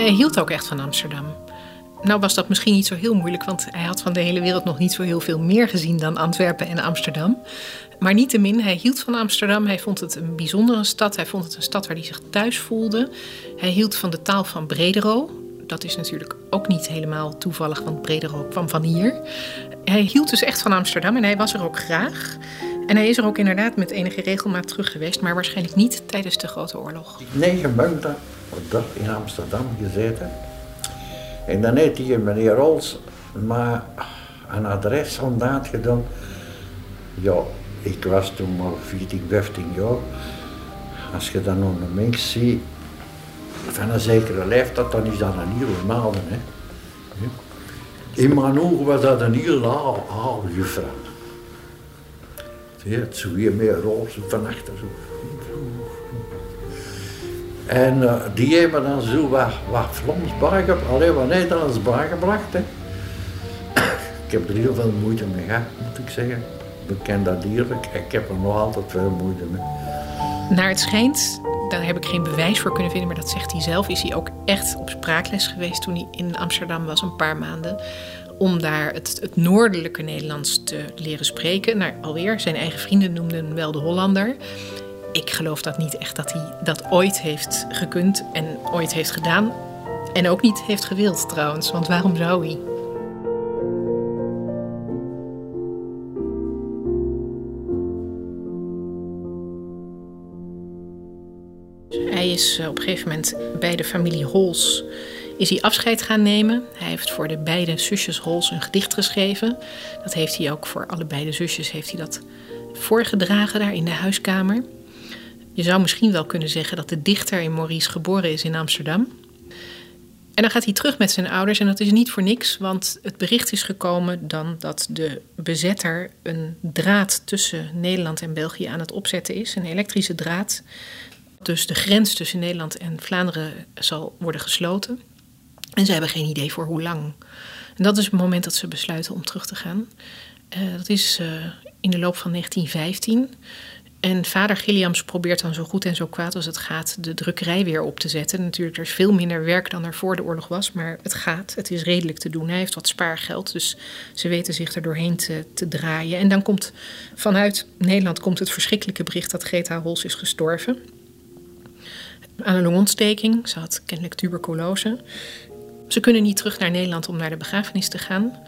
Hij hield ook echt van Amsterdam. Nou was dat misschien niet zo heel moeilijk, want hij had van de hele wereld nog niet zo heel veel meer gezien dan Antwerpen en Amsterdam. Maar niettemin, hij hield van Amsterdam. Hij vond het een bijzondere stad. Hij vond het een stad waar hij zich thuis voelde. Hij hield van de taal van Bredero. Dat is natuurlijk ook niet helemaal toevallig, want Bredero kwam van hier. Hij hield dus echt van Amsterdam en hij was er ook graag. En hij is er ook inderdaad met enige regelmaat terug geweest, maar waarschijnlijk niet tijdens de Grote Oorlog. Negen maanden in Amsterdam gezeten. En dan heeft hij meneer Rols maar een adres vandaan gedaan. Ja, ik was toen maar 14, 15 jaar. Als je dan een mens ziet van een zekere leeftijd, dan is dat een heel maanden. Hè. In mijn ogen was dat een heel oude juffrouw. Het zo weer meer roze van achter. En uh, die hebben dan zo wat, wat Vlaams alleen wat Nederlands bijgebracht. Hè. (coughs) ik heb er heel veel moeite mee gehad, moet ik zeggen. Ik ken dat dierlijk, ik heb er nog altijd veel moeite mee. Naar het schijnt, daar heb ik geen bewijs voor kunnen vinden, maar dat zegt hij zelf, is hij ook echt op spraakles geweest toen hij in Amsterdam was, een paar maanden. Om daar het, noordelijke Nederlands te leren spreken. Nou, alweer, zijn eigen vrienden noemden hem wel de Hollander. Ik geloof dat niet echt dat hij dat ooit heeft gekund en ooit heeft gedaan. En ook niet heeft gewild trouwens, want waarom zou hij? Hij is eh, op een gegeven moment bij de familie Hols is hij afscheid gaan nemen. Hij heeft voor de beide zusjes Hols een gedicht geschreven. Dat heeft hij ook voor alle beide zusjes heeft hij dat voorgedragen daar in de huiskamer. Je zou misschien wel kunnen zeggen dat de dichter in Maurice geboren is in Amsterdam. En dan gaat hij terug met zijn ouders en dat is niet voor niks, want het bericht is gekomen dan dat de bezetter een draad tussen Nederland en België aan het opzetten is, een elektrische draad. Dus de grens tussen Nederland en Vlaanderen zal worden gesloten. En ze hebben geen idee voor hoe lang. En dat is het moment dat ze besluiten om terug te gaan. Uh, dat is uh, in de loop van 1915. En vader Gilliams probeert dan zo goed en zo kwaad als het gaat de drukkerij weer op te zetten. Natuurlijk, er is veel minder werk dan er voor de oorlog was, maar het gaat. Het is redelijk te doen. Hij heeft wat spaargeld, dus ze weten zich er doorheen te, te draaien. En dan komt vanuit Nederland komt het verschrikkelijke bericht dat Greta Hols is gestorven. Aan een longontsteking. Ze had kennelijk tuberculose. Ze kunnen niet terug naar Nederland om naar de begrafenis te gaan.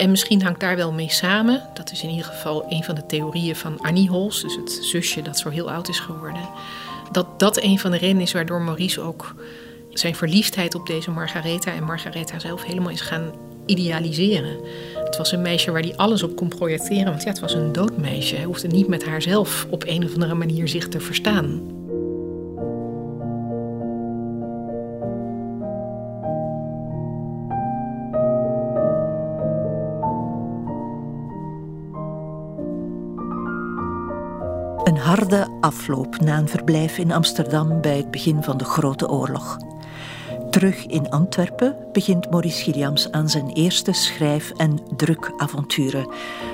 En misschien hangt daar wel mee samen, dat is in ieder geval een van de theorieën van Annie Hols, dus het zusje dat zo heel oud is geworden, dat dat een van de redenen is waardoor Maurice ook zijn verliefdheid op deze Margaretha en Margaretha zelf helemaal is gaan idealiseren. Het was een meisje waar hij alles op kon projecteren, want ja, het was een doodmeisje. Hij hoefde niet met haarzelf op een of andere manier zich te verstaan. Een harde afloop na een verblijf in Amsterdam bij het begin van de Grote Oorlog. Terug in Antwerpen begint Maurice Gilliams aan zijn eerste schrijf- en drukavonturen,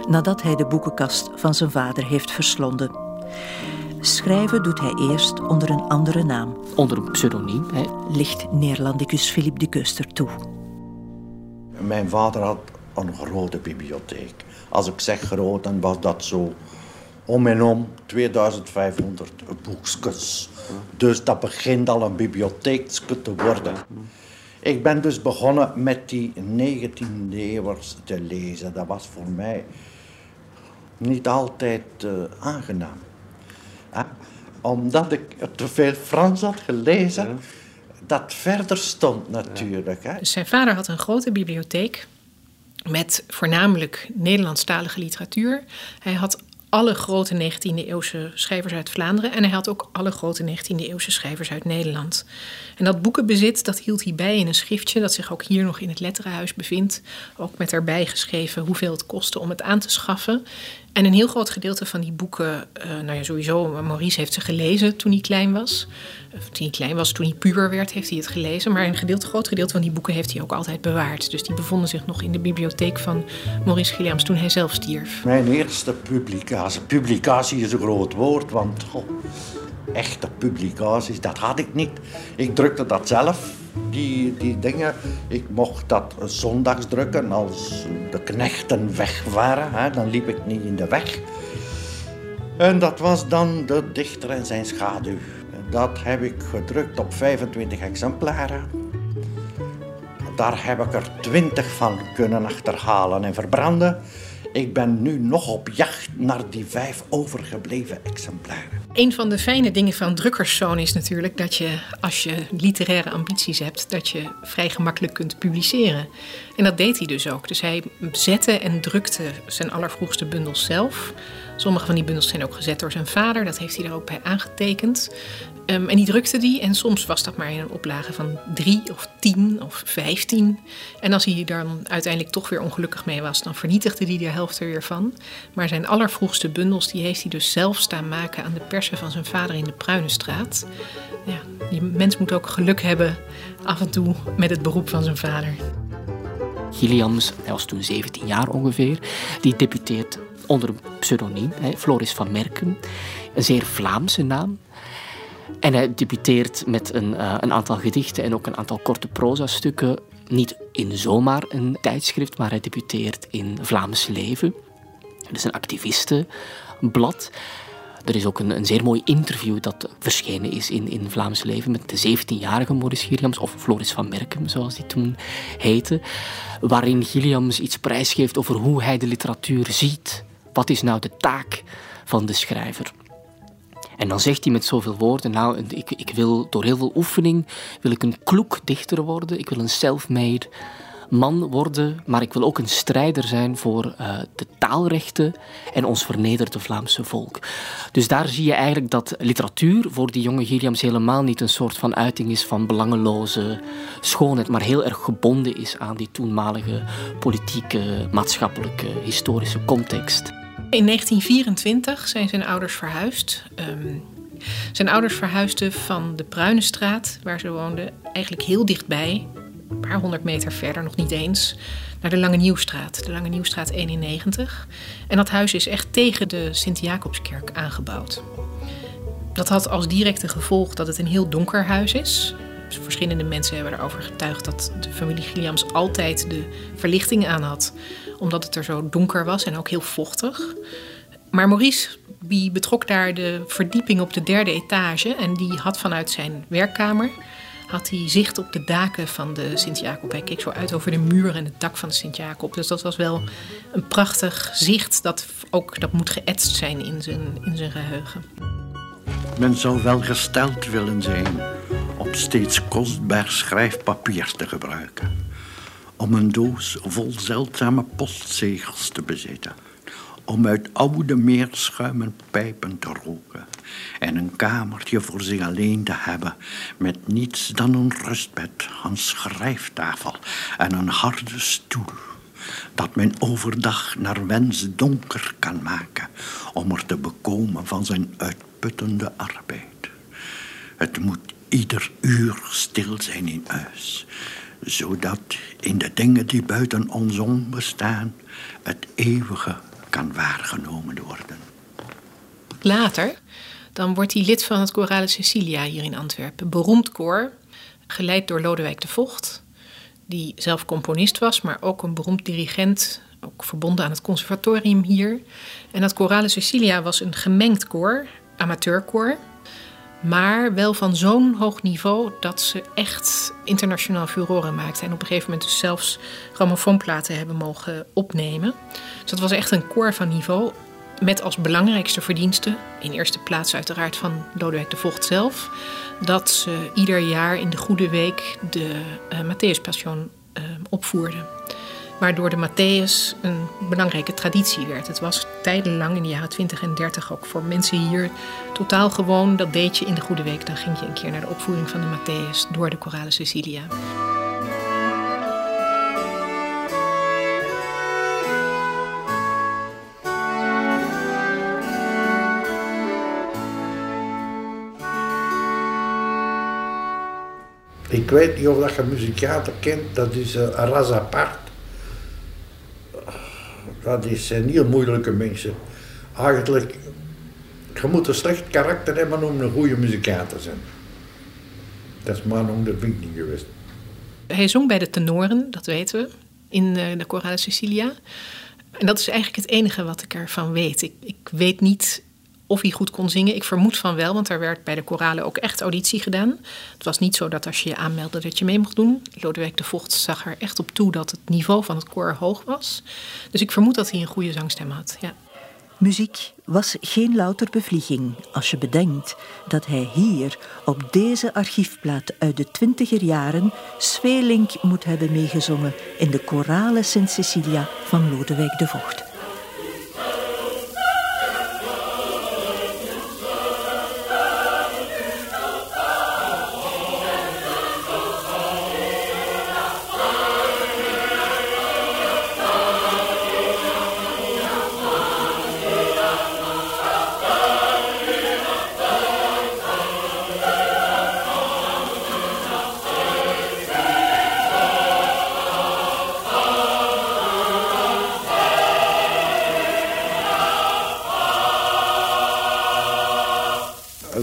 nadat hij de boekenkast van zijn vader heeft verslonden. Schrijven doet hij eerst onder een andere naam. Onder een pseudoniem, hè? Ligt Neerlandicus Philippe de Keuster toe. Mijn vader had een grote bibliotheek. Als ik zeg groot, dan was dat zo om en om 2500 boekjes. Dus dat begint al een bibliotheek te worden. Ik ben dus begonnen met die 19e eeuwers te lezen. Dat was voor mij niet altijd uh, aangenaam. Omdat ik te veel Frans had gelezen, dat verder stond natuurlijk. Hè? Zijn vader had een grote bibliotheek met voornamelijk Nederlandstalige literatuur. Hij had alle grote 19e-eeuwse schrijvers uit Vlaanderen. En hij had ook alle grote 19e-eeuwse schrijvers uit Nederland. En dat boekenbezit, dat hield hij bij in een schriftje... dat zich ook hier nog in het letterenhuis bevindt. Ook met daarbij geschreven hoeveel het kostte om het aan te schaffen. En een heel groot gedeelte van die boeken... Uh, nou ja, sowieso, Maurice heeft ze gelezen toen hij klein was. Of toen hij klein was, toen hij puber werd, heeft hij het gelezen. Maar een gedeelte, groot gedeelte van die boeken heeft hij ook altijd bewaard. Dus die bevonden zich nog in de bibliotheek van Maurice Gilliams toen hij zelf stierf. Mijn eerste publicatie. Publicatie is een groot woord, want echte publicaties, dat had ik niet. Ik drukte dat zelf, die, die dingen. Ik mocht dat zondags drukken als de knechten weg waren. Hè, dan liep ik niet in de weg. En dat was dan de dichter en zijn schaduw. Dat heb ik gedrukt op 25 exemplaren. Daar heb ik er 20 van kunnen achterhalen en verbranden. Ik ben nu nog op jacht naar die vijf overgebleven exemplaren. Een van de fijne dingen van drukkerszoon is natuurlijk dat je, als je literaire ambities hebt, dat je vrij gemakkelijk kunt publiceren. En dat deed hij dus ook. Dus hij zette en drukte zijn allervroegste bundels zelf Sommige van die bundels zijn ook gezet door zijn vader, dat heeft hij er ook bij aangetekend. Ehm, en die drukte die en soms was dat maar in een oplage van drie of tien of vijftien. En als hij dan uiteindelijk toch weer ongelukkig mee was, dan vernietigde hij de helft er weer van. Maar zijn allervroegste bundels die heeft hij dus zelf staan maken aan de persen van zijn vader in de Pruinenstraat. Ja, die mens moet ook geluk hebben af en toe met het beroep van zijn vader. Gilliams, hij was toen 17 jaar ongeveer, die debuteert onder een pseudoniem, Floris van Merken. Een zeer Vlaamse naam. En hij debuteert met een, uh, een aantal gedichten en ook een aantal korte proza-stukken. Niet in zomaar een tijdschrift, maar hij debuteert in Vlaams Leven. Het is een activistenblad. Er is ook een, een zeer mooi interview dat verschenen is in, in Vlaams Leven met de 17-jarige Maurice Gilliams, of Floris van Merkem, zoals die toen heette, waarin Gilliams iets prijsgeeft over hoe hij de literatuur ziet. Wat is nou de taak van de schrijver? En dan zegt hij met zoveel woorden, nou, ik, ik wil door heel veel oefening, wil ik een kloek dichter worden, ik wil een self-made man worden, maar ik wil ook een strijder zijn voor uh, de taalrechten en ons vernederde Vlaamse volk. Dus daar zie je eigenlijk dat literatuur voor die jonge Gilliams helemaal niet een soort van uiting is van belangeloze schoonheid, maar heel erg gebonden is aan die toenmalige politieke, maatschappelijke, historische context. In 1924 zijn zijn ouders verhuisd. Um, zijn ouders verhuisden van de Pruinenstraat, waar ze woonden, eigenlijk heel dichtbij, een paar honderd meter verder, nog niet eens, naar de Lange Nieuwstraat, de Lange Nieuwstraat 91. En dat huis is echt tegen de Sint-Jacobskerk aangebouwd. Dat had als directe gevolg dat het een heel donker huis is. Verschillende mensen hebben erover getuigd dat de familie Gilliams altijd de verlichting aan had omdat het er zo donker was en ook heel vochtig. Maar Maurice die betrok daar de verdieping op de derde etage en die had vanuit zijn werkkamer had hij zicht op de daken van de Sint-Jacob. Hij keek zo uit over de muur en het dak van de Sint-Jacob. Dus dat was wel een prachtig zicht dat ook dat moet geëtst zijn in zijn, in zijn geheugen. Men zou wel gesteld willen zijn om steeds kostbaar schrijfpapier te gebruiken om een doos vol zeldzame postzegels te bezitten, om uit oude meerschuimen pijpen te roken en een kamertje voor zich alleen te hebben met niets dan een rustbed, een schrijftafel en een harde stoel dat men overdag naar wens donker kan maken om er te bekomen van zijn uitputtende arbeid. Het moet ieder uur stil zijn in huis zodat in de dingen die buiten ons om bestaan het eeuwige kan waargenomen worden. Later, dan wordt hij lid van het Chorale Cecilia hier in Antwerpen. Beroemd koor, geleid door Lodewijk de Vocht, die zelf componist was, maar ook een beroemd dirigent, ook verbonden aan het conservatorium hier. En dat Chorale Cecilia was een gemengd koor, amateurkoor maar wel van zo'n hoog niveau dat ze echt internationaal furoren maakten. En op een gegeven moment dus zelfs grammofoonplaten hebben mogen opnemen. Dus dat was echt een koor van niveau. Met als belangrijkste verdienste, in eerste plaats uiteraard van Lodewijk de Vocht zelf, dat ze ieder jaar in de Goede Week de uh, Matthäus Passion uh, opvoerden waardoor de Matthäus een belangrijke traditie werd. Het was tijdenlang in de jaren 20 en 30 ook voor mensen hier totaal gewoon. Dat deed je in de Goede Week. Dan ging je een keer naar de opvoering van de Matthäus door de Chorale Cecilia. Ik weet niet of dat je muzikanten kent, dat is een ras apart dat zijn heel moeilijke mensen. Eigenlijk, je moet een slecht karakter hebben om een goede muzikant te zijn. Dat is maar een ondervinding geweest. Hij zong bij de tenoren, dat weten we, in eh, de Chorale Cecilia. En dat is eigenlijk het enige wat ik ervan weet. Ik, ik weet niet of hij goed kon zingen. Ik vermoed van wel, want er werd bij de koralen ook echt auditie gedaan. Het was niet zo dat als je je aanmeldde dat je mee mocht doen. Lodewijk de Vocht zag er echt op toe dat het niveau van het koor hoog was. Dus ik vermoed dat hij een goede zangstem had. Ja. Muziek was geen louter bevlieging als je bedenkt dat hij hier op deze archiefplaat uit de twintiger jaren Svelink moet hebben meegezongen in de korale Sint Cecilia van Lodewijk de Vocht.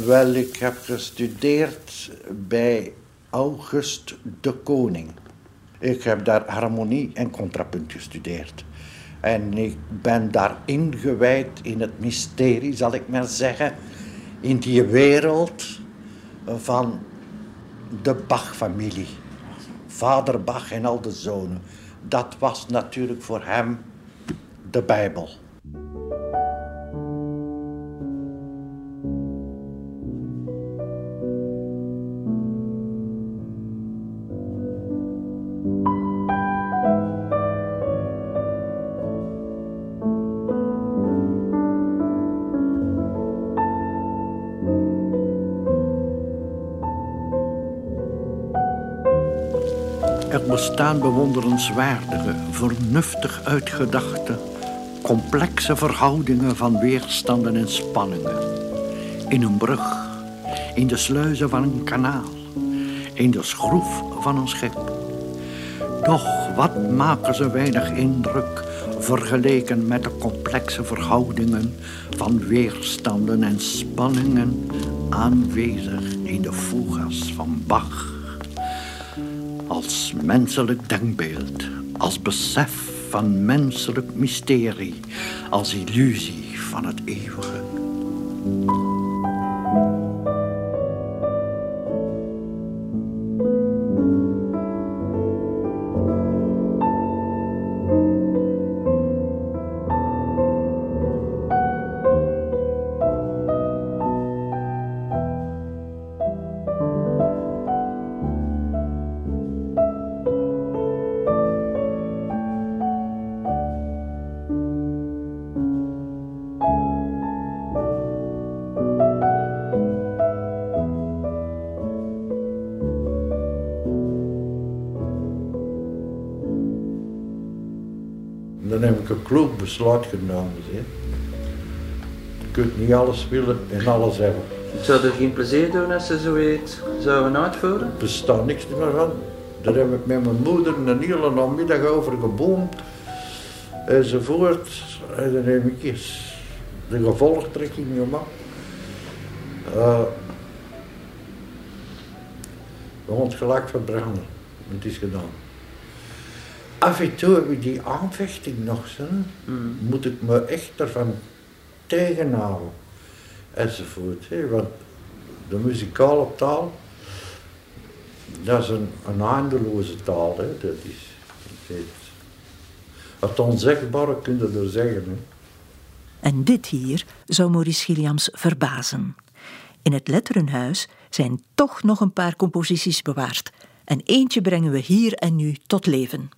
Wel, ik heb gestudeerd bij August de Koning. Ik heb daar harmonie en contrapunt gestudeerd. En ik ben daar ingewijd in het mysterie, zal ik maar zeggen, in die wereld van de Bach-familie. Vader Bach en al de zonen. Dat was natuurlijk voor hem de Bijbel. Bestaan bewonderenswaardige, vernuftig uitgedachte, complexe verhoudingen van weerstanden en spanningen. In een brug, in de sluizen van een kanaal, in de schroef van een schip. Doch wat maken ze weinig indruk vergeleken met de complexe verhoudingen van weerstanden en spanningen aanwezig in de fugas van Bach menselijk denkbeeld, als besef van menselijk mysterie, als illusie van het eeuwige. Kloek besluit genomen. Hè. Je kunt niet alles willen en alles hebben. Zou er geen plezier doen als ze zoiets zouden uitvoeren? Er bestaat niks meer van. Daar heb ik met mijn moeder een hele namiddag over geboomd. Enzovoort. En dan heb ik eens de gevolgtrekking gemaakt. Uh, we gaan het gelijk verbranden. Het is gedaan. Af en toe heb ik die aanvechting nog. Zo. Mm. Moet ik me echt ervan tegenhouden. Enzovoort. Hè. Want de muzikale taal, dat is een, een eindeloze taal. Hè. Dat is, het, het onzegbare kun je er zeggen. Hè. En dit hier zou Maurice Gilliams verbazen. In het Letterenhuis zijn toch nog een paar composities bewaard. En eentje brengen we hier en nu tot leven.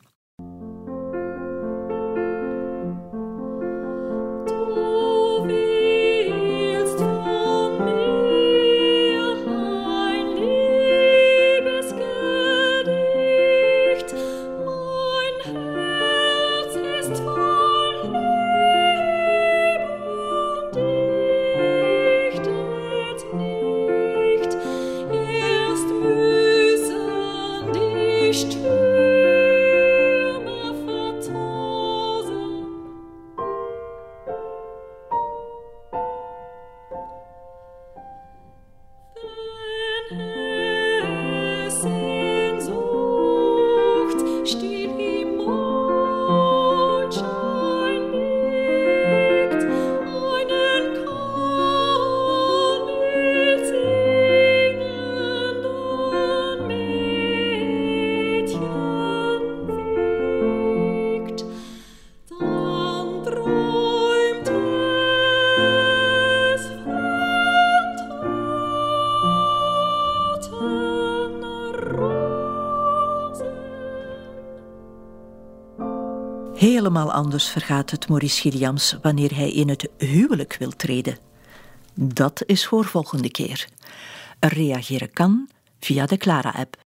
Anders vergaat het Maurice Gilliams wanneer hij in het huwelijk wil treden. Dat is voor volgende keer. Reageren kan via de Clara-app.